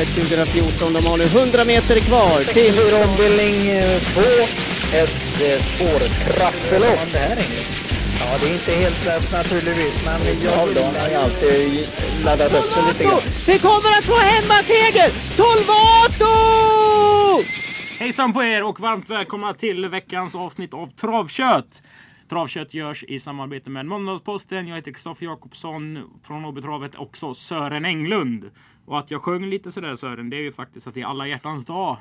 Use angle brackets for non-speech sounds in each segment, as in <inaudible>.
Elitloppet 2014. De har nu 100 meter kvar till... ombildning 2. Ett eh, spårtrappelopp. Ja, det är inte helt lätt naturligtvis, men jag har ju alltid laddat upp sig lite grann. Vi kommer att få hemmaseger! Solvato! Hejsan på er och varmt välkomna till veckans avsnitt av Travkött. Travkött görs i samarbete med Måndagsposten. Jag heter Kristoffer Jakobsson från Åbytravet. Också Sören Englund. Och att jag sjöng lite sådär Sören, det är ju faktiskt att det är alla hjärtans dag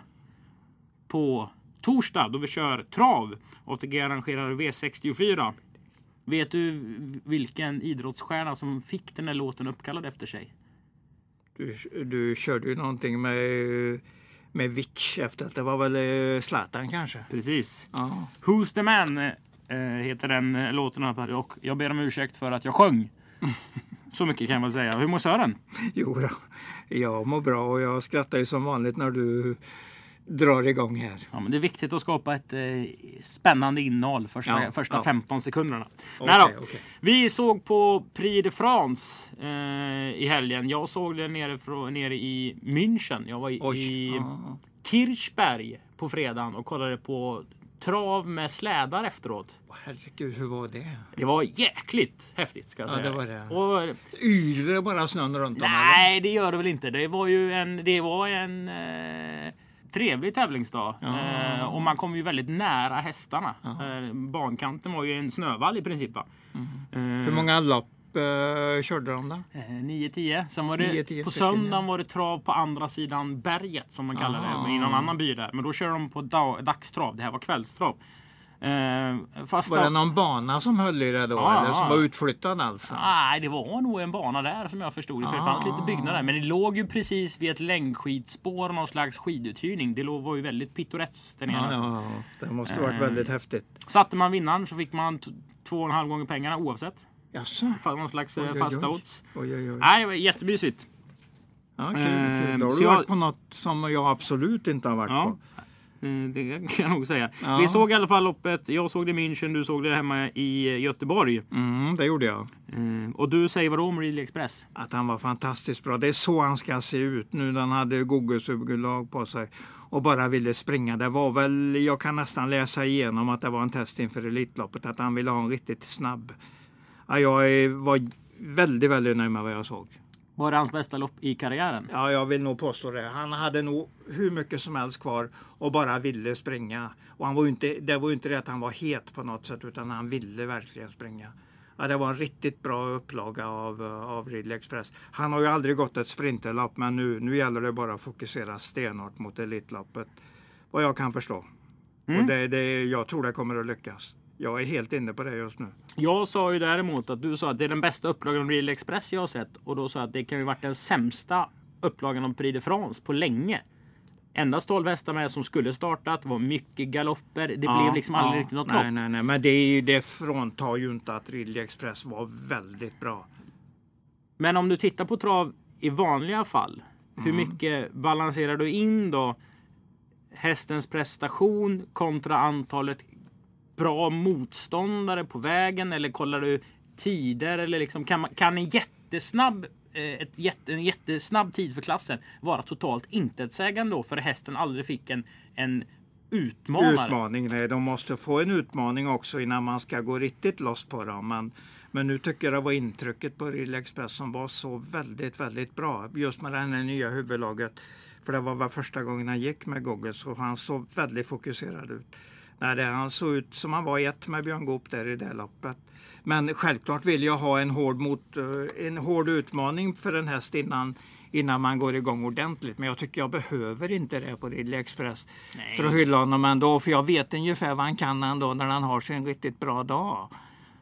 på torsdag då vi kör trav. ATG arrangerar V64. Vet du vilken idrottsstjärna som fick den här låten uppkallad efter sig? Du, du körde ju någonting med, med Vitch efter att det var väl eh, Zlatan kanske? Precis. Ja. Who's the man eh, heter den eh, låten och jag ber om ursäkt för att jag sjöng. <laughs> Så mycket kan jag väl säga. Hur mår Sören? Jo, då, jag mår bra och jag skrattar ju som vanligt när du drar igång här. Ja, men det är viktigt att skapa ett eh, spännande innehåll första, Ja, första ja. 15 sekunderna. Då. okej. Vi såg på Prix de France eh, i helgen. Jag såg det nere, från, nere i München. Jag var i, Oj. i Ja. Kirchberg på fredagen och kollade på trav med slädar efteråt. Herregud, hur var det? Det var jäkligt häftigt ska jag Ja, säga. det var det. Och, Yr det bara snön runt om? eller? nej, det gör det väl inte. Det var ju en, det var en eh, trevlig tävlingsdag. Eh, och man kom ju väldigt nära hästarna. Eh, bankanten var ju en snövall i princip. Va? Eh, Hur många lopp eh, körde de? Eh, 9-10. Sen var det 9-10 på stycken, söndagen var det trav på andra sidan berget som man kallar Ah. det. I någon annan by där. Men då kör de på da- dagstrav. Det här var kvällstrav. Eh, fast Var det någon bana som höll i det då? Ja, eller som ja. var utflyttad alltså? Nej, det var nog en bana där som jag förstod det. För det fanns lite byggnader. Men det låg ju precis vid ett längdskidspår någon slags skiduthyrning. Det låg- var ju väldigt pittoreskt där nere. Ja, alltså. Det måste varit Eh. väldigt häftigt. Satte man vinnaren så fick man två och en halv gånger pengarna oavsett. Jaså? För någon slags eh, Oj, oj, fasta odds. Nej, det var jättemysigt. Ja, kul, Eh, kul. Då har du jag- varit på något som jag absolut inte har varit Ja. på. Eh, Det kan jag nog säga. Ja. Vi såg i alla fall loppet. Jag såg det i München, du såg det hemma i Göteborg. Mm, det gjorde jag. Eh, Och du säger vadå om Real Express? Att han var fantastiskt bra. Det är så han ska se ut nu han hade Google-sugerlag på sig och bara ville springa. Det var väl, jag kan nästan läsa igenom att det var en test inför Elitloppet, att han ville ha en riktigt snabb. Ja, jag var väldigt, väldigt nöjd med vad jag såg. Var det hans bästa lopp i karriären? Ja, jag vill nog påstå det. Han hade nog hur mycket som helst kvar och bara ville springa. Och han var inte, det var ju inte det att han var het på något sätt utan han ville verkligen springa. Ja, det var en riktigt bra upplaga av, av Ridley Express. Han har ju aldrig gått ett sprinterlopp men nu, nu gäller det bara att fokusera stenhårt mot Elitloppet. Vad jag kan förstå. Och det, det, jag tror det kommer att lyckas. Jag är helt inne på det just nu. Jag sa ju däremot att du sa att det är den bästa upplagan av Real Express jag har sett. Och då sa jag att det kan ju varit den sämsta upplagan av Prix de France på länge. Endast 12 hästar med som skulle startat. Det var mycket galopper. Det blev liksom aldrig riktigt något nej, lopp. nej, nej, men det, är ju- det fråntar ju inte att Ridley Express var väldigt bra. Men om du tittar på trav i vanliga fall. Hur Mm. mycket balanserar du in då hästens prestation kontra antalet bra motståndare på vägen? Eller kollar du tider? Eller liksom, kan, man, kan en jättesnabb eh, ett jätte, en jättesnabb tid för klassen vara totalt intetsägande då för hästen aldrig fick en, en utmanare? Utmaning, nej, de måste få en utmaning också innan man ska gå riktigt loss på dem. Men, men nu tycker jag det var intrycket på Rille Express som var så väldigt, väldigt bra. Just med det här nya huvudlaget. För det var väl första gången han gick med Google så han såg väldigt fokuserad ut. Nej, det, han såg ut som han var ett med Björn Goop där i det loppet. Men självklart vill jag ha en hård, mot, eh, en hård utmaning för en häst innan, innan man går igång ordentligt. Men jag tycker jag behöver inte det på Ridley Express Nej. för att hylla honom ändå. För jag vet ungefär vad han kan ändå när han har sin riktigt bra dag.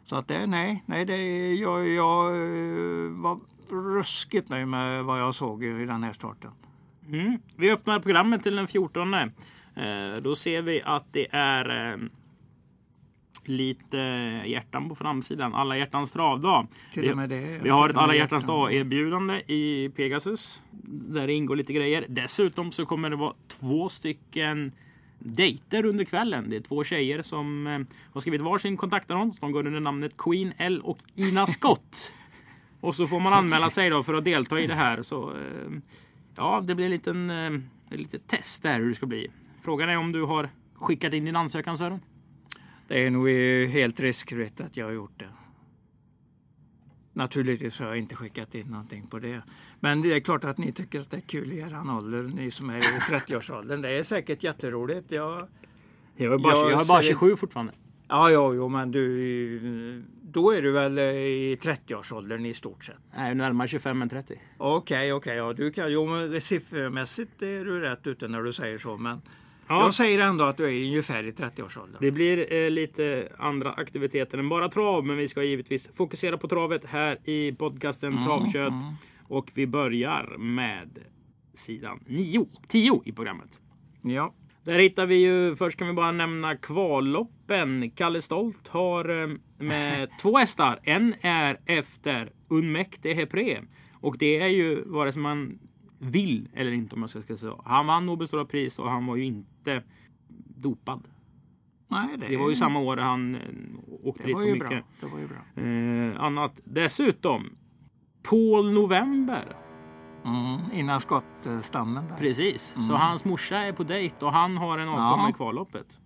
Så att det, nej, nej det, jag, jag eh, var ruskigt nöjd med vad jag såg i den här starten. Mm. Vi öppnar programmet till den 14. Eh, då ser vi att det är eh, lite hjärtan på framsidan. Alla hjärtans travdag. Vi, det. vi har ett alla hjärtans hjärtan. dag erbjudande i Pegasus. Där det ingår lite grejer. Dessutom så kommer det vara två stycken dejter under kvällen. Det är två tjejer som eh, har skrivit varsin kontaktannons. De går under namnet Queen L och Ina <laughs> Scott. och så får man anmäla sig då för att delta i det här. Så, Ja, det blir en liten, ett litet test där hur det ska bli. Frågan är om du har skickat in din ansökan Sören? Det är nog helt riskfritt att jag har gjort det. Naturligtvis har jag inte skickat in någonting på det. Men det är klart att ni tycker att det är kul i eran ålder, ni som är i <laughs> 30-årsåldern. Det är säkert jätteroligt. Jag, Jag är bara, Jag jag är bara ser- 27 fortfarande. ja, ja, jo, men du, då är du väl eh, i 30-årsåldern i stort sett. Nej, närmare 25 än 30. Okej, okej, ja, du kan, jo, men siffermässigt är du rätt ute när du säger så, men Ja. jag säger ändå att du är ungefär i 30-årsåldern. Det blir eh, lite andra aktiviteter än bara trav, men vi ska givetvis fokusera på travet här i podcasten Mm, Travkött. Och vi börjar med sidan 9, 10 i programmet. Ja, Där hittar vi ju, först kan vi bara nämna kvalloppen. Kalle Stolt har eh, med <laughs> två hästar. En är efter Unmekte Hepré. Och det är ju vare sig man vill eller inte om jag ska säga så. Han vann Nobels stora pris och han var ju inte dopad. nej, det, Det var ju samma år han eh, åkte det dit var ju mycket. bra. Det var ju bra. Eh, annat. Dessutom. Paul November. Mm, innan skottstammen där. Precis. Så hans morsa är på dejt och han har en avkomma Mm. Ja. i kvalloppet.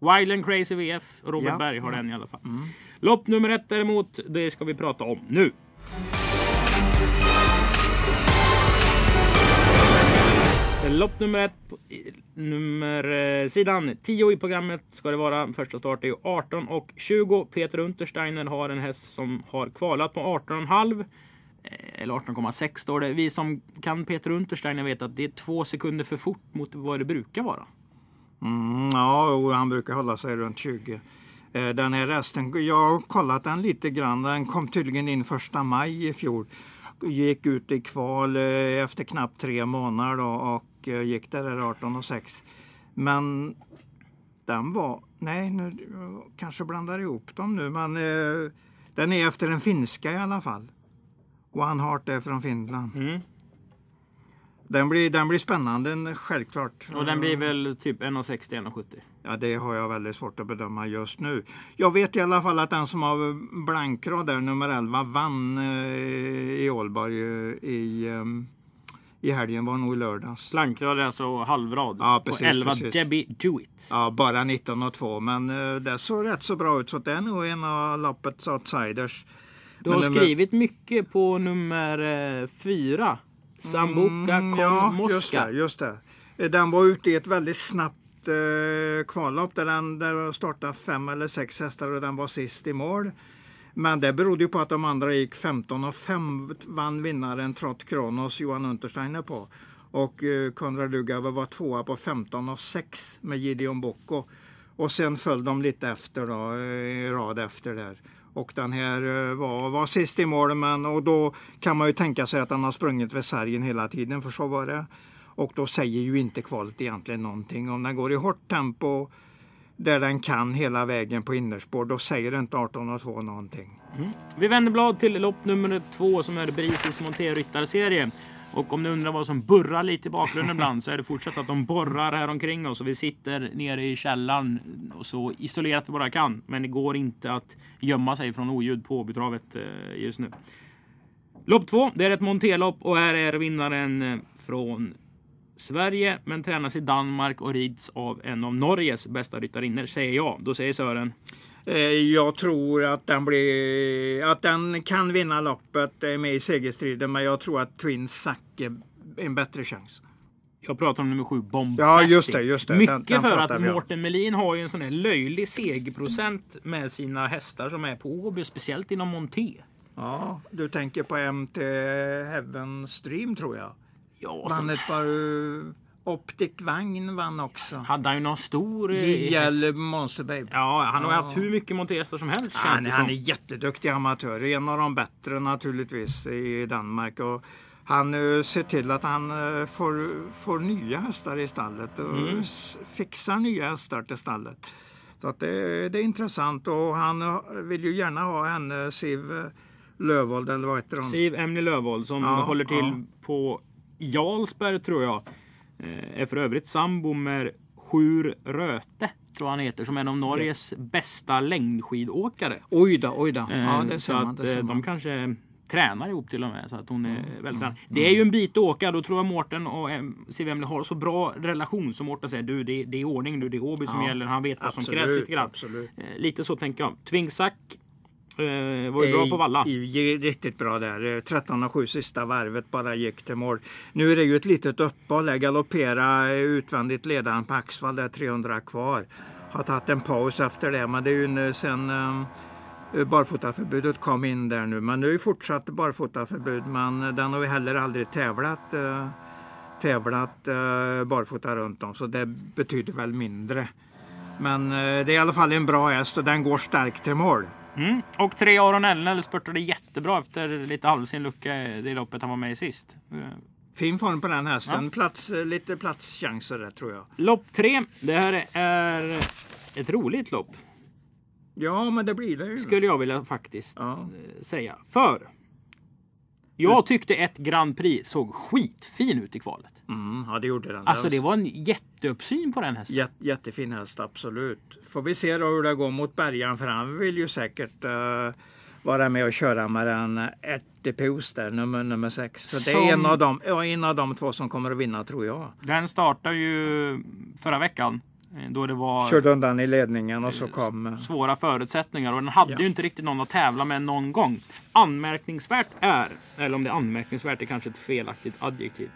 Wild and Crazy VF. Robert Ja, Berg har ja. den i alla fall. Lopp nummer ett däremot, det ska vi prata om nu. Lopp nummer ett, på- nummer eh, sidan 10 i programmet ska det vara. Första start är ju 18 och 20. Peter Untersteiner har en häst som har kvalat på 18,5. Eh, Eller 18,6 står det. Vi som kan Peter Untersteiner vet att det är två sekunder för fort mot vad det brukar vara. Mm, ja, han brukar hålla sig runt 20. Eh, Den här resten, jag har kollat den lite grann. Den kom tydligen in första maj i fjol. Gick ut i kval eh, efter knappt tre månader då, och eh, gick där där 18 och 6. Men den var, nej nu kanske blandar ihop dem nu, men eh, den är efter en finska i alla fall. One Heart är från Finland. Mm. Den blir, den blir spännande, självklart. Och den blir väl typ 1,60 1,70. Ja, det har jag väldigt svårt att bedöma just nu. Jag vet i alla fall att den som har blankrad där, nummer 11, vann eh, i Ålborg eh, i, eh, i helgen, var nog i lördags. Blankrad är alltså halvrad. Ja, precis, och 11 precis. Debbie Do It. Ja, bara 19 och 2, men eh, det såg rätt så bra ut så det är nog en av loppets outsiders. Du har Men skrivit mycket på nummer eh, fyra. Sambuca Mm, ja, just Mosca. det, just det. Eh, Den var ute i ett väldigt snabbt eh, kvallopp där den där startade fem eller sex hästar och den var sist i mål. Men det berodde ju på att de andra gick 15 och 5 vann vinnaren Trott Kronos Johan Untersteiner på. Och eh, Konrad Lugauer var tvåa på 15 och 6 med Gideon Bocco. Och sen föll de lite efter då, eh, rad efter där. Och den här eh, var, var sist i mål men och då kan man ju tänka sig att han har sprungit vid sargen hela tiden för så var det. Och då säger ju inte kvalet egentligen någonting. Om den går i hårt tempo där den kan hela vägen på innerspår då säger inte 18 och 2 någonting. Vi vänder blad till lopp nummer två som är Brisis Monté-ryttarserie. Och om ni undrar vad som burrar lite i bakgrunden <laughs> ibland så är det fortsatt att de borrar här omkring oss och vi sitter nere i källaren och så isolerat vi bara kan. Men det går inte att gömma sig från oljud på Åbytravet eh, just nu. Lopp två, det är ett Monté-lopp och här är vinnaren eh, från Sverige men tränas i Danmark och rids av en av Norges bästa ryttarinnor säger jag. Då säger Sören. Eh, Jag tror att den, blir, att den kan vinna loppet, är med i segerstriden, men jag tror att Twin Sack är en bättre chans. Jag pratar om nummer sju, Bombastic. Ja, just det, just det. Mycket Den- den för att. Mårten Melin har ju en sån här löjlig segerprocent med sina hästar som är på Åby, speciellt inom Monté. Ja, du tänker på MT Heaven Stream tror jag. Ja, Vann ett par uh, Optic Vagn vann också. hade han ju någon stor... eh. JL Monster Babe. Ja, han har Ja. haft hur mycket montéhästar som helst känns Han, han är jätteduktig amatör, en av de bättre naturligtvis i Danmark. Och han uh, ser till att han får, får nya hästar i stallet och Mm. fixar nya hästar till stallet. Så att det, det är intressant och han vill ju gärna ha henne, Siv Lövold eller vad heter hon? Siv Emily Lövold som Ja, håller till ja. på Jarlsberg tror jag. Eh, Är för övrigt sambo med Sjur Röte. Tror han heter. Som är en av Norges bästa längdskidåkare. Oj då, oj då. Ja, Eh, det så man. att Det ser eh, de kanske tränar ihop till och med. Så att hon är Mm. väldigt tränad. Det är ju en bit att åka. Då tror jag Mårten och Siv Emily har så bra relation som Mårten säger. Du, det, det är ordning nu. Det är som Ja, gäller. Han vet vad som absolut, krävs lite grann. absolut. Lite så tänker jag. Tvingsack eh, var ju bra på valla. I, riktigt bra där. Eh, 13 och 7 sista varvet bara gick till mål. Nu är det ju ett litet uppehåll. Jag galopperar eh, utvändigt ledaren på Axvall. Det är 300 kvar. Har tagit en paus efter det. Men det är ju nu sen eh, barfotaförbudet kom in där nu. Men nu är ju fortsatt barfotaförbud. Men eh, den har vi heller aldrig tävlat. Eh, tävlat eh, barfota runt om. Så det betyder väl mindre. Men eh, det är i alla fall en bra häst och den går starkt till mål. Mm. Och tre Aron Elnell spurtade jättebra efter lite halvsin lucka i det loppet han var med i sist. Eh, Fin form på den hästen. Plats, eh, lite platschanser där tror jag. Lopp tre. Det här är ett roligt lopp. Ja, men det blir det ju. Skulle jag vilja faktiskt Ja. eh, säga. För jag tyckte ett Grand Prix såg skitfin ut i kvalet. Mm, ja, det gjorde den. Alltså det var en jätteuppsyn på den hästen. Jät, jättefin häst, absolut. Får vi se då hur det går mot Bergan, för han vill ju säkert eh, vara med och köra med den Ertepus där, nummer, nummer sex. Så det är Som- en av, dem, ja, en av de två som kommer att vinna, tror jag. Den startade ju förra veckan. Eh, Då det var Körde undan i ledningen och så kom... eh, svåra förutsättningar och den hade Ja. ju inte riktigt någon att tävla med någon gång. Anmärkningsvärt är, eller om det är anmärkningsvärt är kanske ett felaktigt adjektiv.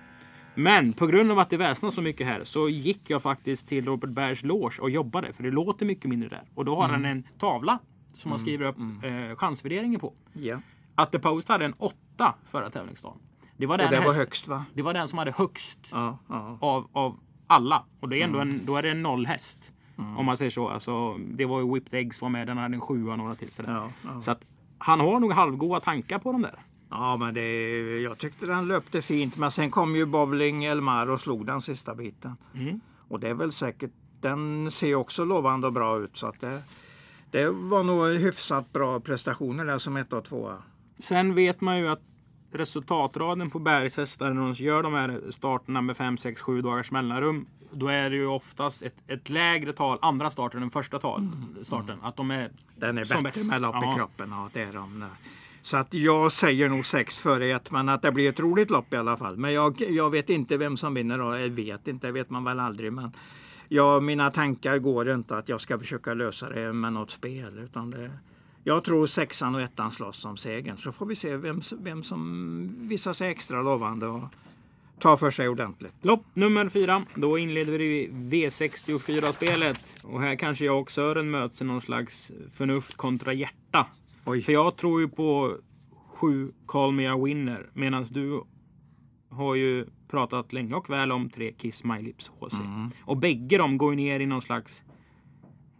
Men på grund av att det väsnas så mycket här så gick jag faktiskt till Robert Bergs loge och jobbade. För det låter mycket mindre där. Och då har Mm. han en tavla som man skriver upp eh, chansvärderingen på. Ja. Att The Post hade en 8 förra tävlingsdagen. Det var den, Och det var högst va? det var den som hade högst Ja, ja. av, av alla. Och det är ändå en, då är det en nollhäst. Mm. Om man säger så. Alltså, det var ju Whipped Eggs var med. Den hade en sjua och några till. sådär. Ja, ja. Så att han har nog halvgoda tankar på de där. Ja, men det, jag tyckte den löpte fint. Men sen kom ju Bowling Elmar och slog den sista biten. Mm. Och det är väl säkert, den ser också lovande och bra ut. Så att det, det var nog hyfsat bra prestationer där som ett och tvåa. Sen vet man ju att resultatraden på bergshästar när de gör de här starterna med 5, 6, 7 dagars mellanrum. Då är det ju oftast ett, ett lägre tal andra starten än första tal, starten. Att de är Den är som bättre bäst. med lopp Ja. i kroppen. Ja, det är de. Så att jag säger nog sex före ett, men att det blir ett roligt lopp i alla fall. Men jag, jag vet inte vem som vinner. Då. Jag vet inte, det vet man väl aldrig. Men ja, mina tankar går inte att jag ska försöka lösa det med något spel. Utan det, jag tror sexan och ettan slåss om segern. Så får vi se vem, vem som visar sig extra lovande och tar för sig ordentligt. Lopp nummer fyra. Då inleder vi V64-spelet. Och här kanske jag och Sören möts i någon slags förnuft kontra hjärta. Oj. För jag tror ju på sju Call Me A Winner. Medan du har ju pratat länge och väl om tre Kiss My Lips HC. Och bägge de går ju ner i någon slags...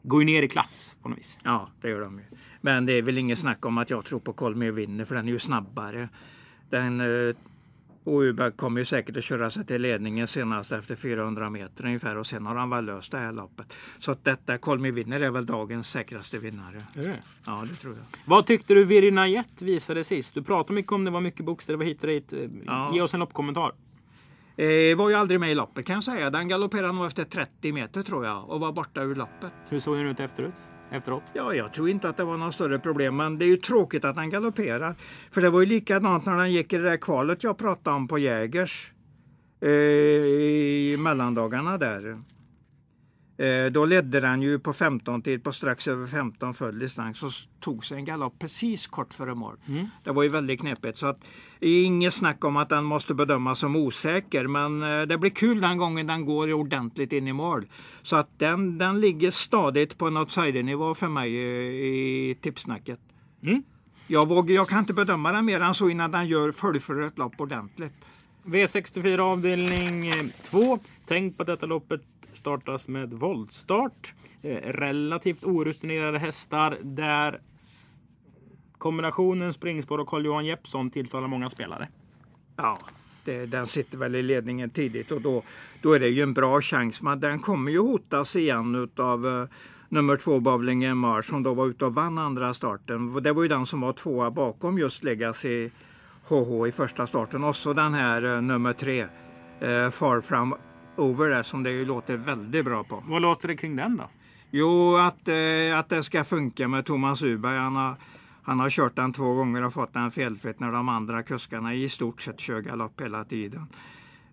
Går ju ner i klass på något vis. Ja, det gör de ju. Men det är väl inget snack om att jag tror på Kolmir vinner för den är ju snabbare. Den, eh, och Uberg kommer ju säkert att köra sig till ledningen senast efter 400 meter ungefär och sen har han väl löst det här loppet. Så att detta Kolmir vinner är väl dagens säkraste vinnare. Ja, det tror jag. Vad tyckte du Virina Jet visade sist? Du pratade mycket om det var mycket bokstäver hit och dit. Eh, Ja. Ge oss en loppkommentar. Eh, var ju aldrig med i loppet kan jag säga. Den galopperade nog efter 30 meter tror jag och var borta ur loppet. Hur såg den ut efteråt? Efteråt? Ja, jag tror inte att det var något större problem, men det är ju tråkigt att han galopperar. För det var ju likadant när han gick i det där kvalet jag pratade om på Jägers eh, i mellandagarna där. Eh, då ledde den ju på 15 tid, på strax över 15 full distans och tog sig en galopp precis kort före mål. Mm. Det var ju väldigt knepigt. Så att, inget snack om att den måste bedömas som osäker, men eh, det blir kul den gången den går ordentligt in i mål. Så att den, den ligger stadigt på en outsider-nivå för mig i tipsnacket. Mm. Jag, vågar, jag kan inte bedöma den mer än så innan den gör fullföljer ett lopp ordentligt. V64 avdelning 2. Tänk på detta loppet startas med voltstart. Eh, relativt orutinerade hästar där kombinationen springspår och Carl-Johan Jeppsson tilltalar många spelare. Ja, det, den sitter väl i ledningen tidigt och då, då är det ju en bra chans. Men den kommer ju hotas igen av uh, eh, nummer två Bowling Mars som då var ute och vann andra starten. Det var ju den som var tvåa bakom just Legacy HH i första starten. Och så den här uh, nummer tre, uh, Far From Over där, som det ju låter väldigt bra på. Vad låter det kring den då? Jo, att, eh, att det ska funka med Thomas Uberg. Han har, Han har kört den två gånger och fått den felfritt när de andra kuskarna i stort sett kör galopp hela tiden.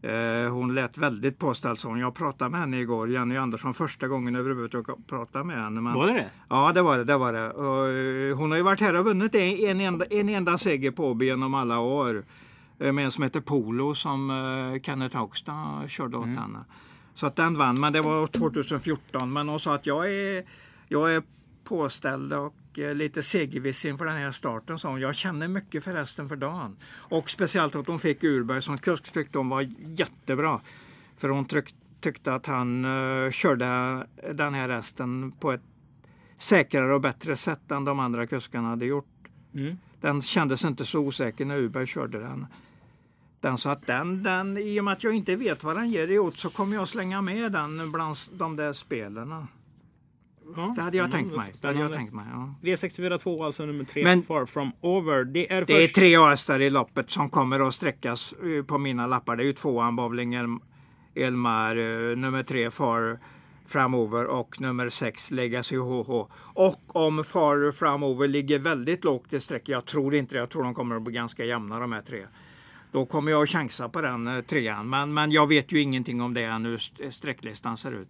Eh, hon lät väldigt påställd så Jag pratade med henne igår, Jenny Andersson, första gången överhuvudtaget pratade med henne. Men, Var det det? Ja, det var det. det, var det. Och, eh, hon har ju varit här och vunnit en, en, enda, en enda seger på Åby genom alla år. Eh, Med en som heter Polo som eh, Kenneth Haugstad körde åt henne. Så att den vann, men det var 2014. Men hon sa att jag är, jag är påställd och eh, lite segerviss inför den här starten. Så jag känner mycket förresten för dagen. Och speciellt att hon fick Urberg som kusk tyckte hon var jättebra. För hon tryck, tyckte att han uh, körde den här hästen på ett säkrare och bättre sätt än de andra kuskarna hade gjort. Mm. Den kändes inte så osäker när Urberg körde den. Den så att den, den, i och med att jag inte vet vad den ger i odds så kommer jag slänga med den bland de där spelen. Ja, Det hade jag tänkt mig. Det hade jag tänkt mig ja. V642 alltså nummer tre, Men- Far From Over. Det är Det är först... tre hästar i loppet som kommer att sträckas eh, på mina lappar. Det är ju tvåan Bowling El- Elmar, eh, nummer tre Far Framover och nummer sex Legacy HH. Och om Far Framover ligger väldigt lågt i streck, jag tror inte det, jag tror de kommer att bli ganska jämna de här tre. Då kommer jag att chansa på den eh, trean. Men, men jag vet ju ingenting om det än hur st- sträcklistan ser ut.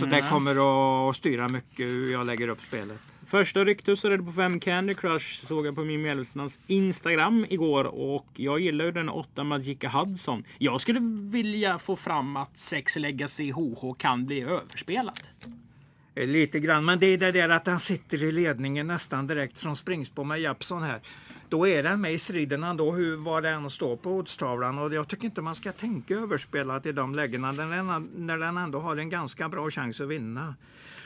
Så det kommer att styra mycket hur jag lägger upp spelet. Första ryktet så är det på 5 Candy Crush såg jag på min medlemslands Instagram igår och jag gillar ju den 8 Magica Hudson. Jag skulle vilja få fram att 6 Legacy HH kan bli överspelat. Eh, Lite grann, men det är det där att han sitter i ledningen nästan direkt från springspår med Japson här. Då är den med i striden ändå, hur, vad det än står på oddstavlan. Och jag tycker inte man ska tänka överspelat i de lägena när den, den ändå har en ganska bra chans att vinna.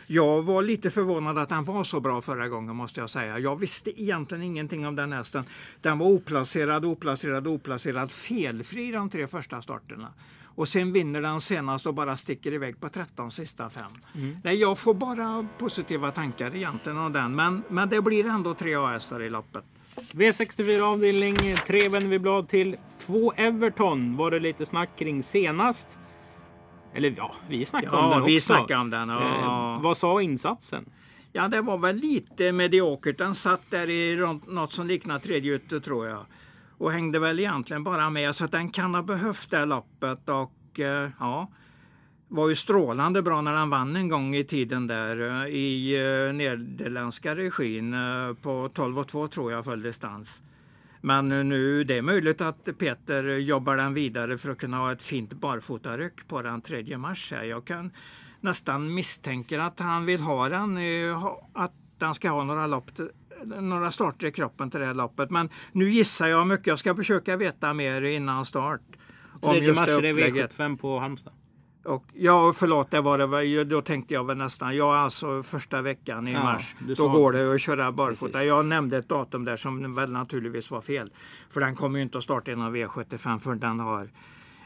Jag var lite förvånad att den var så bra förra gången måste jag säga. Jag visste egentligen ingenting om den hästen. Den var oplacerad, oplacerad, oplacerad, felfri de tre första starterna. Och sen vinner den senast och bara sticker iväg på 13 sista fem. Nej, jag får bara positiva tankar egentligen om den. Men, men det blir ändå tre A-hästar i loppet. V64 avdelning 3 vänder vi blad till. 2 Everton var det lite snack kring senast. Eller ja, vi snackade om Ja, den vi också. snackade om den. Ja. Eh, vad sa insatsen? Ja, det var väl lite mediokert. Den satt där i runt- något som liknar tredje ute tror jag. Och hängde väl egentligen bara med. Så att den kan ha behövt det loppet. Och eh, ja, var ju strålande bra när den vann en gång i tiden där eh, i eh, nederländska regin eh, på 12 och 2 tror jag full distans. Men nu, det är möjligt att Peter jobbar den vidare för att kunna ha ett fint barfotaryck på den 3 mars. Här. Jag kan nästan misstänka att han vill ha den, att den ska ha några, lopp, några starter i kroppen till det här loppet. Men nu gissar jag mycket. Jag ska försöka veta mer innan start. Om 3 just mars det är det upplägget. V75 på Halmstad. Och, ja, förlåt, det var det. Då tänkte jag väl nästan, ja alltså första veckan i Ja, mars. Då sa- går det att köra barfota. Precis. Jag nämnde ett datum där som väl naturligtvis var fel. För den kommer ju inte att starta inom V75 för den har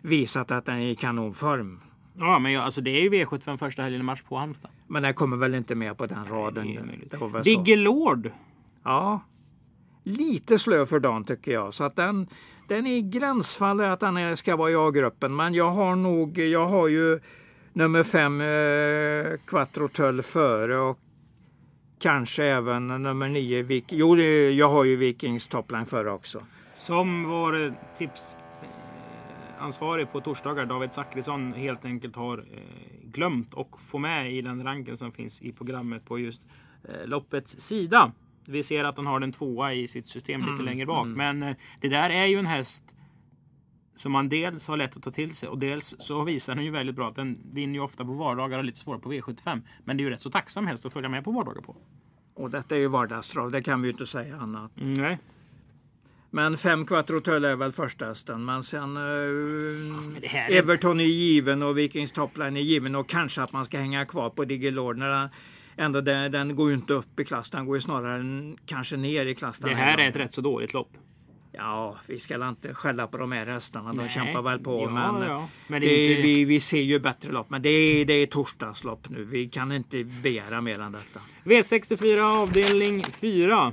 visat att den är i kanonform. Ja, men jag, alltså det är ju V75 första helgen i mars på Halmstad. Men den kommer väl inte med på den raden. så. Digger Lord. Ja. Lite slö för dagen tycker jag. Så att den, den är i gränsfall att den är, ska vara i A-gruppen. Men jag har nog, jag har ju nummer fem eh, Quattro Tull före och kanske även nummer nio Vik Jo, det, jag har ju Vikings topline före också. Som vår eh, tips eh, ansvarig på torsdagar, David Zackrisson, helt enkelt har eh, glömt och få med i den ranken som finns i programmet på just eh, loppets sida. Vi ser att han har den tvåa i sitt system lite längre bak. Men eh, det där är ju en häst som man dels har lätt att ta till sig och dels så visar den ju väldigt bra att den vinner ju ofta på vardagar och lite svårare på V75. Men det är ju rätt så tacksam häst att följa med på vardagar på. Och detta är ju vardagstrav, det kan vi ju inte säga annat. Mm, nej. Men fem Quattro Tull är väl första hästen. Men sen det här är- Everton är given och Vikings topline är given och kanske att man ska hänga kvar på Digilord när den, ändå den, den går ju inte upp i klass. Den går ju snarare n- kanske ner i klass. Det här är ett rätt så dåligt lopp. Ja, vi ska inte skälla på de här hästarna. De Nej. kämpar väl på. Ja, men ja. Men det det inte- vi, vi ser ju bättre lopp. Men det är, det är torsdagslopp nu. Vi kan inte begära mer än detta. V64 avdelning 4.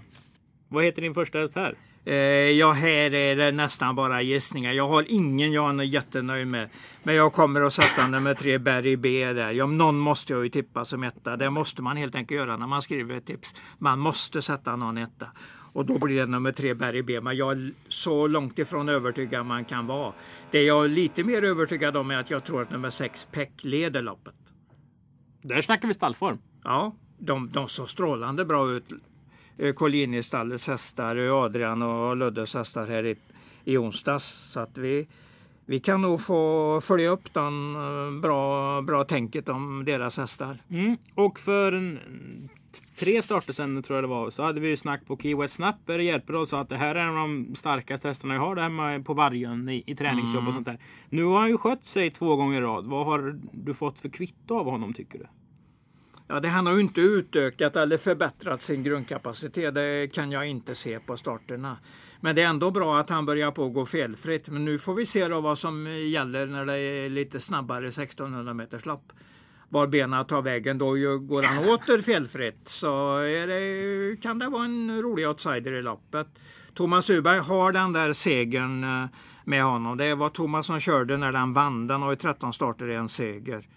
Vad heter din första häst här? Eh, ja, här är det nästan bara gissningar. Jag har ingen jag är jättenöjd med. Men jag kommer att sätta nummer tre, Barry B där. Ja, någon måste jag ju tippa som etta. Det måste man helt enkelt göra när man skriver ett tips. Man måste sätta någon etta. Och då blir det nummer tre Barry B. Men jag är så långt ifrån övertygad man kan vara. Det jag är lite mer övertygad om är att jag tror att nummer sex Peck leder loppet. Där snackar vi stallform. Ja, de, de såg strålande bra ut. Eh, Collini-stallets hästar, eh, Adrian och Luddes hästar här i, i onsdags. Så att vi, vi kan nog få följa upp den eh, bra, bra tänket om deras hästar. Mm. Och för en, tre starter sen tror jag det var så hade vi ju snack på Key West Snapper hjälper oss att det här är en av de starkaste hästarna jag har där på Vargön i, i träningsjobb Mm. och sånt där. Nu har han ju skött sig två gånger i rad. Vad har du fått för kvitto av honom tycker du? Ja, det, han har ju inte utökat eller förbättrat sin grundkapacitet. Det kan jag inte se på starterna. Men det är ändå bra att han börjar på att gå felfritt. Men nu får vi se då vad som gäller när det är lite snabbare 1600 meters lopp. Var benen tar vägen. Då går han åter felfritt så är det, kan det vara en rolig outsider i loppet. Thomas Uberg har den där segern eh, med honom. Det var Thomas som körde när den vann. Den har ju 13 starter i en seger.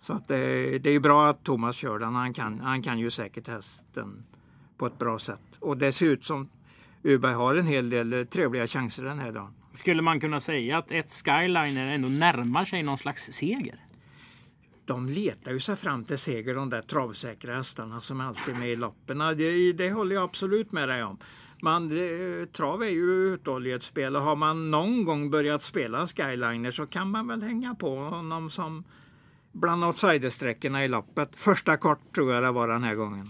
Så att det, det är bra att Thomas kör den. Han kan, han kan ju säkert hästen på ett bra sätt. Och det ser ut som Uberg har en hel del eh, trevliga chanser den här dagen. Skulle man kunna säga att ett Skyliner ändå närmar sig någon slags seger? De letar ju sig fram till seger de där travsäkra hästarna som alltid är med i loppen. Det, det håller jag absolut med dig om. Man, det, trav är ju uthållighetsspel och har man någon gång börjat spela Skyliner så kan man väl hänga på honom som bland outsidersträckorna i loppet. Första kort tror jag det var den här gången.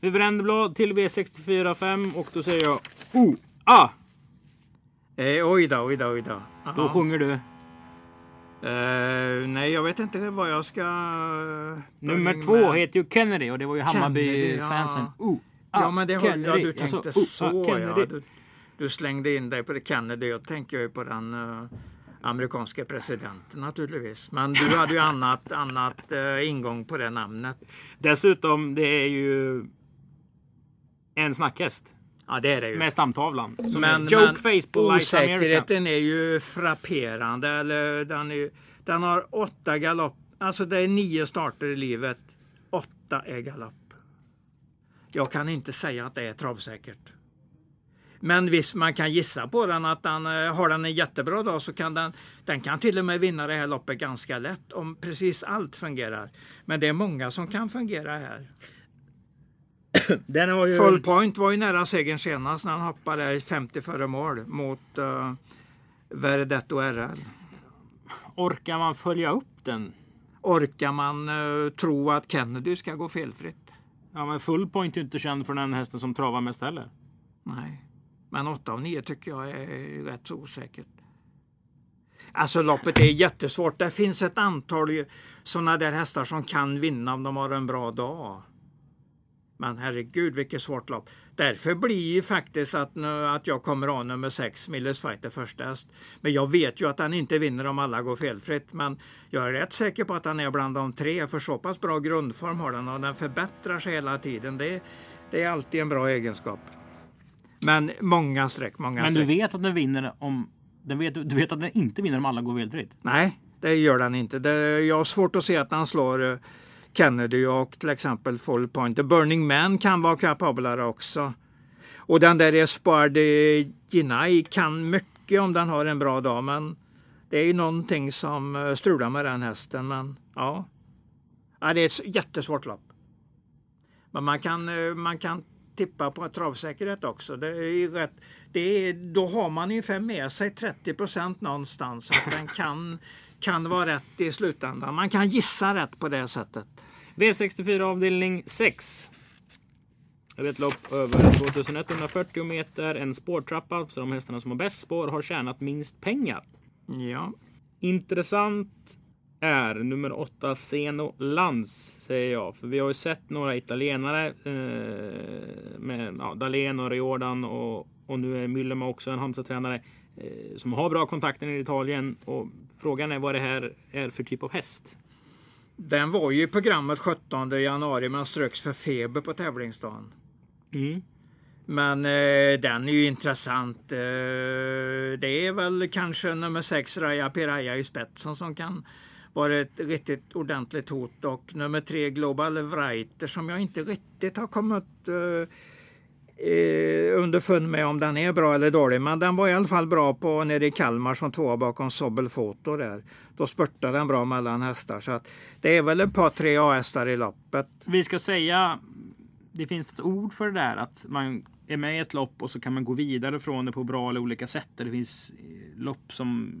Vi vänder blad till V64 och då säger jag oh, ah! Eh, oj då, oj då, oj då. Då Ja. sjunger du Eh, nej, jag vet inte vad jag ska... eh, Nummer två Man. heter ju Kennedy och det var ju Hammarby-fansen. ja. Oh, ah, Ja, men det har, ja, du tänkte Alltså, så. ah, ja. Du, du slängde in dig på det Kennedy. Jag tänker ju på den amerikanska presidenten naturligtvis. Men du hade ju annat, <laughs> annat uh, ingång på det namnet. Dessutom, det är ju en snackhäst Ja, det är det ju. med stamtavlan. Som men, är Jokeface på Lights America. osäkerheten är ju frapperande. Eller, den, är, den har åtta galopp. Alltså det är nio starter i livet. Åtta är galopp. Jag kan inte säga att det är travsäkert. Men visst, man kan gissa på den att den, eh, har den en jättebra dag så kan den, den kan till och med vinna det här loppet ganska lätt om precis allt fungerar. Men det är många som kan fungera här. <coughs> Den har ju... Full point var ju nära segern senast när han hoppade 50 före mål mot uh, Verdetto RL. Orkar man följa upp den? Orkar man eh, tro att Kennedy ska gå felfritt? Ja, men full point är inte känd för den hästen som travar mest heller. Nej, men 8 av 9 tycker jag är rätt så osäkert. Alltså loppet är jättesvårt. Det finns ett antal sådana där hästar som kan vinna om de har en bra dag. Men herregud vilket svårt lopp. Därför blir ju faktiskt att, nu- att jag kommer ha nummer 6, Milles Fighter första häst. Men jag vet ju att han inte vinner om alla går felfritt. Men jag är rätt säker på att han är bland de tre. För så pass bra grundform har den och den förbättrar sig hela tiden. Det, det är alltid en bra egenskap. Men många streck, många Men du streck. vet att den vinner om... Den vet, du vet att den inte vinner om alla går felfritt? Nej, det gör den inte. Det, jag har svårt att se att han slår eh, Kennedy och till exempel Full Point. The Burning Man kan vara kapablare också. Och den där Espoir de Ginay kan mycket om den har en bra dag. Men det är ju någonting som eh, strular med den hästen. Men ja, ja det är ett jättesvårt lopp. Men man kan, eh, man kan tippa på travsäkerhet också. Det är rätt, det är, då har man ungefär med sig 30 procent någonstans. Att den kan, kan vara rätt i slutändan. Man kan gissa rätt på det sättet. V64 avdelning 6. Det är ett lopp över 2140 meter, en spårtrappa. Så de hästarna som har bäst spår har tjänat minst pengar. Ja, Intressant är nummer 8 Zeno Lans säger jag. För vi har ju sett några italienare eh, med ja, Dahlén och Riordan och, och nu är Müllema också en Halmstad-tränare eh, som har bra kontakter i Italien. Och frågan är vad det här är för typ av häst. den var ju i programmet 17 januari men ströks för feber på tävlingsdagen. Mm. Men eh, den är ju intressant. Eh, det är väl kanske nummer 6 Raja Piraya i spetsen som kan var ett riktigt ordentligt hot och nummer tre, Global Writer som jag inte riktigt har kommit eh, eh, underfund med om den är bra eller dålig. Men den var i alla fall bra på nere i Kalmar som tvåa bakom Sobel Foto där. Då spurtade den bra mellan hästar. Så att det är väl ett par tre A-hästar i loppet. Vi ska säga, det finns ett ord för det där att man är med i ett lopp och så kan man gå vidare från det på bra eller olika sätt. Det finns eh, lopp som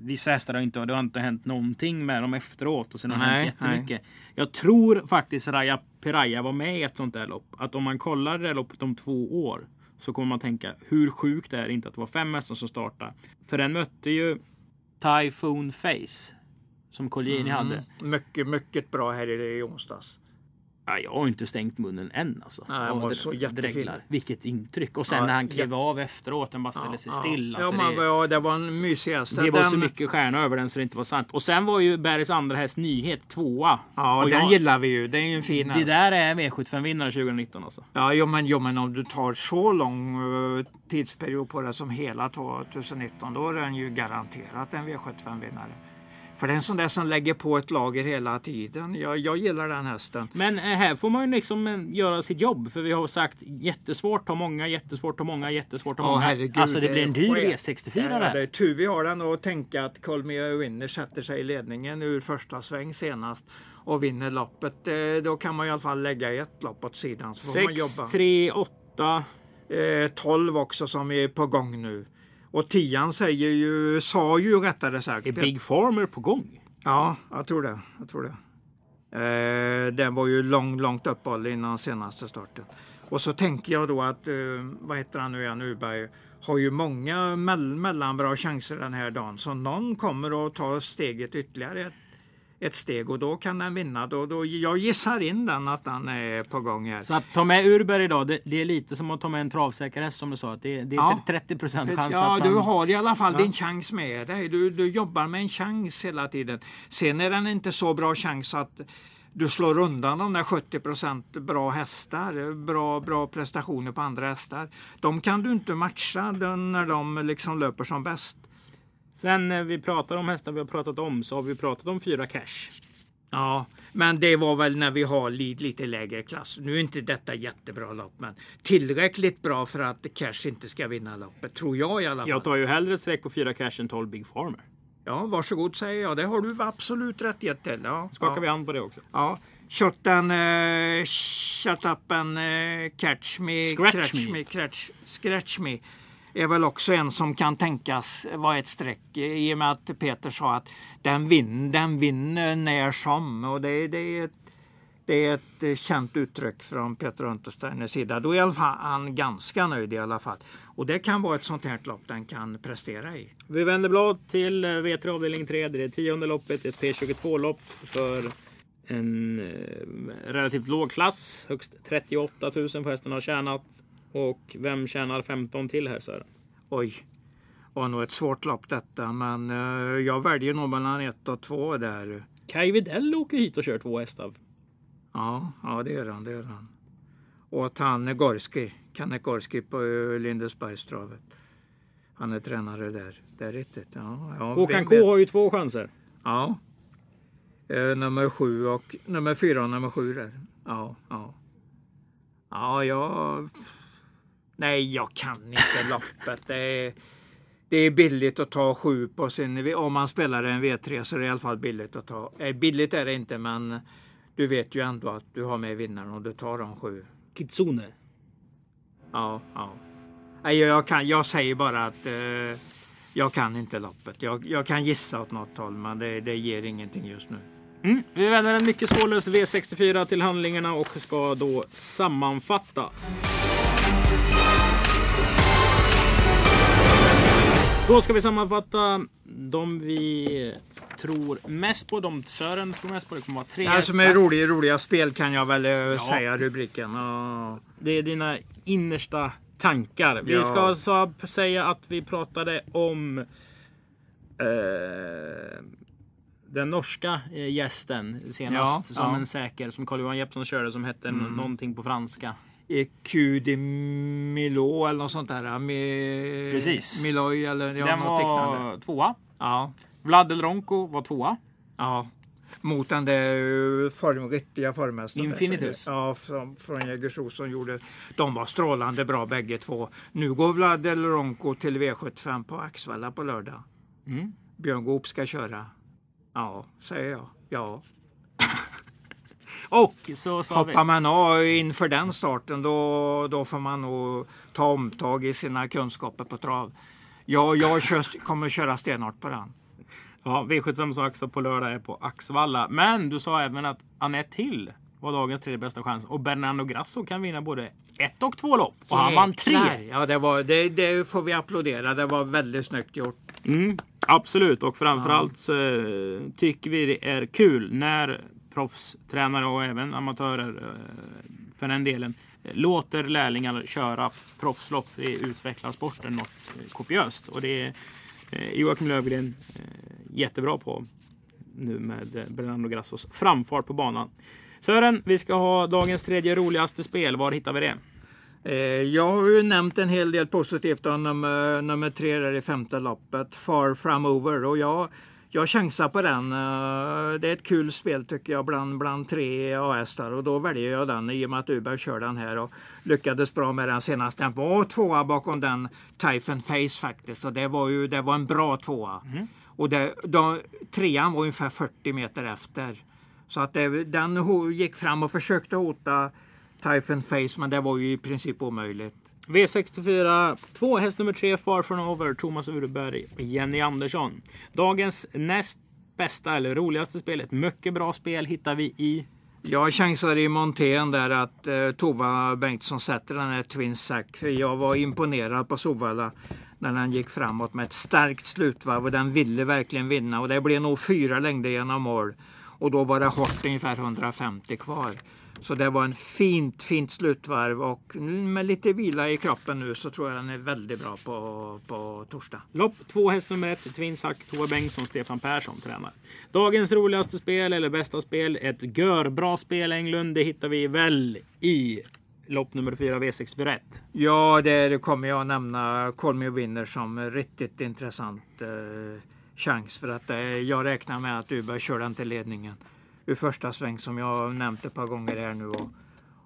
vissa hästar har inte, det har inte hänt någonting med dem efteråt och sen har Nej, hänt jättemycket. Jag tror faktiskt Raja Piraya var med i ett sånt där lopp. Att om man kollar det loppet om två år så kommer man tänka hur sjukt det är inte att det var fem hästar som startade. För den mötte ju Typhoon Face som Colgjini hade. Mycket, mycket bra här i onsdags. Ja, jag har inte stängt munnen än alltså. Nej, han Ja, var så jättefin. Vilket intryck. Och sen Ja, när han klev jätte- av efteråt, den bara ställde sig still. Ja, Alltså, man, det, ja, det var en mysig häst. det var så Den- mycket stjärna över den så det inte var sant. Och sen var ju Bergs andra häst Nyhet tvåa. Ja, och den jag, gillar vi ju. Det är ju en fin Det häst. där är V75-vinnare 2019 alltså. Ja, jo, men, jo, men om du tar så lång eh, tidsperiod på det som hela 2019, då är den ju garanterat en V75-vinnare. För det är en sån där som lägger på ett lager hela tiden. Jag, jag gillar den hästen. Men eh, här får man ju liksom eh, göra sitt jobb. För vi har sagt jättesvårt ha många, jättesvårt ha många, jättesvårt ha Ja, många. herregud, alltså det blir en dyr är- V64 Ja, där. det är tur vi har den och tänka att Colmia Winner sätter sig i ledningen ur första sväng senast och vinner loppet. Eh, Då kan man i alla fall lägga ett lopp åt sidan så får man 6, jobba. 3, 8. Eh, 12 också som är på gång nu. Och tian säger ju, sa ju rättare sagt. Är Big Farmer på gång? Ja, jag tror det. Jag tror det. Eh, den var ju lång, långt uppehåll innan senaste starten. Och så tänker jag då att, eh, vad heter han nu igen, Urberg, har ju många mell mellanbra chanser den här dagen. Så någon kommer att ta steget ytterligare ett, ett steg och då kan den vinna. Då, då, jag gissar in den att den är på gång här. Så att ta med Urberg idag, det, det är lite som att ta med en travsäker häst som du sa. att Det, det är Ja. 30% chans Ja, att du man... har i alla fall Ja. din chans med dig. Du, du jobbar med en chans hela tiden. Sen är den inte så bra chans att du slår undan de där 70% bra hästar, bra, bra prestationer på andra hästar. De kan du inte matcha när de liksom löper som bäst. Sen när vi pratar om hästar vi har pratat om så har vi pratat om fyra cash. Ja, men det var väl när vi har li, lite lägre klass. Nu är inte detta jättebra lopp, men tillräckligt bra för att Cash inte ska vinna loppet, tror jag i alla fall. Jag tar ju hellre ett streck på fyra cash än 12 Big Farmer. Ja, varsågod säger jag. Det har du absolut rätt till. Ja, Skakar ja. vi hand på det också. Ja, Shottan, uh, Shut Up and eh, Catch Me, Scratch Scratch Me. me Scratch, Scratch Me är väl också en som kan tänkas vara ett streck i och med att Peter sa att den, vinner, den vinner när som och det, det är ett det är ett eh, känt uttryck från Peter Untersteiners sida. Då är han ganska nöjd i alla fall. Och det kan vara ett sånt här lopp den kan prestera i. Vi vänder blad till eh, V3 avdelning 3. Det är det tionde loppet. Ett P22-lopp för en eh, relativt låg klass. Högst 38 000 får hästen har tjänat. Och vem tjänar 15 till här Sören? Oj, var nog ett svårt lopp detta, men eh, jag väljer nog mellan ett och två där. Kaj Widell åker hit och kör två hästar. Ja, ja det gör han, det gör han. Och han Gorski, Kenneth Gorski på eh, Lindesbergstravet. Han är tränare där. Det är riktigt. Ja, ja, Håkan K har ju två chanser. Ja. Eh, nummer sju och nummer fyra och nummer sju där. Ja, ja. Ja, jag... Nej, jag kan inte loppet. Det är, det är billigt att ta sju på sin... Om man spelar en V3 så är det i alla fall billigt att ta... Eh, billigt är det inte, men du vet ju ändå att du har med vinnaren och du tar de sju. Kitsune. Ja, ja. Nej, jag, kan, jag säger bara att eh, jag kan inte loppet. Jag, jag kan gissa åt något håll, men det, det ger ingenting just nu. Mm. Vi vänder en mycket svårlös V64 till handlingarna och ska då sammanfatta. Då ska vi sammanfatta de vi tror mest på. De Sören tror mest på. Det kommer vara tre Det som är roliga, roliga spel kan jag väl eh, säga rubriken. Ja. Det är dina innersta tankar. Vi Ja. ska alltså säga att vi pratade om eh, den norska eh, gästen senast. Ja, som ja. Mm. en säker, som Carl-Johan Jeppsson körde, som hette någonting på franska. EQ de Milo eller något sånt där. Mi, Precis. Miloy eller ja, den något liknande. var tvåa. Ja, Vlad Ronko var tvåa. ja. Mot den där eh, form, riktiga formhästen. Infinitus. Ja, från, från Jägersro som gjorde. De var strålande bra bägge två. Nu går Vlad Ronco till V75 på Axvalla på lördag. Mm. Björn Goop ska köra. Ja, säger jag. Ja. Och så sa vi... Hoppar man av inför den starten då, då får man nog ta omtag i sina kunskaper på trav. Ja, jag kör, kommer köra stenhårt på den. Ja, V75 sa också på lördag är på Axvalla. Men du sa även att Anette Hill var dagens tredje bästa chans. Och Bernardo Grasso kan vinna både ett och två lopp. Och han vann tre. Ja, det, var, det, det får vi applådera. Det var väldigt snyggt gjort. Mm, absolut, och framförallt så eh, tycker vi det är kul när proffstränare och även amatörer eh, för den delen låter lärlingar köra proffslopp. Det utvecklar sporten något eh, kopiöst. Och det är Joakim Lövgren jättebra på nu med Bernardo Grassos framfart på banan. Sören, vi ska ha dagens tredje roligaste spel. Var hittar vi det? Jag har ju nämnt en hel del positivt om nummer, nummer tre där i femte loppet, Far From Over. Och jag, jag chansar på den. Eh, Det är ett kul spel tycker jag bland, bland tre A-hästar och då väljer jag den i och med att Uberg kör den här och lyckades bra med den senast. Den var tvåa bakom den Typhon Face faktiskt och det var ju det var en bra tvåa. Och det, de, trean var ungefär 40 meter efter. Så att det, den gick fram och försökte hota Typhon Face men det var ju i princip omöjligt. V64 2, häst nummer 3, Far From Over, Thomas Ureberg, Jenny Andersson. Dagens näst bästa eller roligaste spel, ett mycket bra spel hittar vi i Jag chansade i montén där att eh, Tova Bengtsson sätter den här Twin Sack. För jag var imponerad på Sovalla när den gick framåt med ett starkt slutvarv och den ville verkligen vinna och det blev nog fyra längder genom mål. Och då var det hårt ungefär 150 kvar. Så det var en fint, fint slutvarv och med lite vila i kroppen nu så tror jag den är väldigt bra på, på torsdag. lopp 2, häst nummer 1, Twinsack, Tova Bengtsson, Stefan Persson tränar. Dagens roligaste spel eller bästa spel, ett görbra spel Englund, det hittar vi väl i lopp nummer 4, V641. Ja, där kommer jag nämna Me Winner som riktigt intressant eh, chans. För att eh, jag räknar med att Uberg kör den till ledningen ur första sväng som jag nämnt ett par gånger här nu. Och,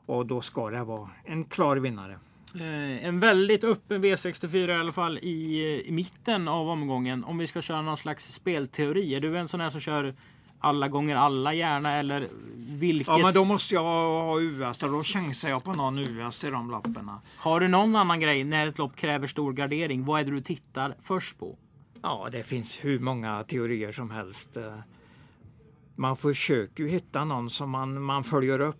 och då ska det vara en klar vinnare. Eh, en väldigt öppen V64 i alla fall i, i mitten av omgången. Om vi ska köra någon slags spelteori. Är du en sån här som kör alla gånger alla gärna eller vilket? Ja, men då måste jag ha US. Då chansar jag på någon US i de lapparna. Har du någon annan grej när ett lopp kräver stor gardering? Vad är det du tittar först på? Ja, det finns hur många teorier som helst. Man försöker ju hitta någon som man, man följer upp.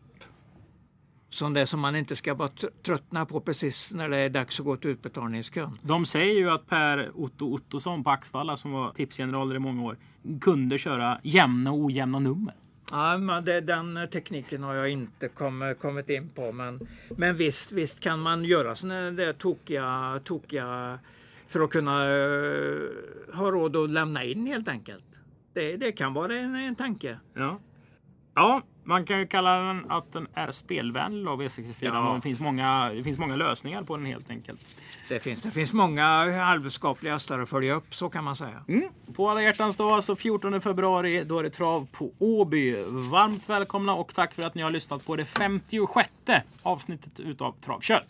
Som det som man inte ska bara tr- tröttna på precis när det är dags att gå till utbetalningskön. De säger ju att Per Otto Ottosson på Axvalla som var tipsgeneraler i många år kunde köra jämna och ojämna nummer. Ja, men det, den tekniken har jag inte kom, kommit in på. Men, men visst, visst kan man göra sådana där tokiga, tokiga för att kunna eh, ha råd att lämna in helt enkelt. Det, det kan vara en, en tanke. Ja. ja, man kan ju kalla den att den är spelvänlig av V64. Ja. Men Det, finns många, det finns många lösningar på den helt enkelt. Det finns, det finns många halvskapliga hästar att följa upp, så kan man säga. På alla hjärtans dag, alltså 14 februari, då är det trav på Åby. Varmt välkomna och tack för att ni har lyssnat på det 56 avsnittet utav Travkött.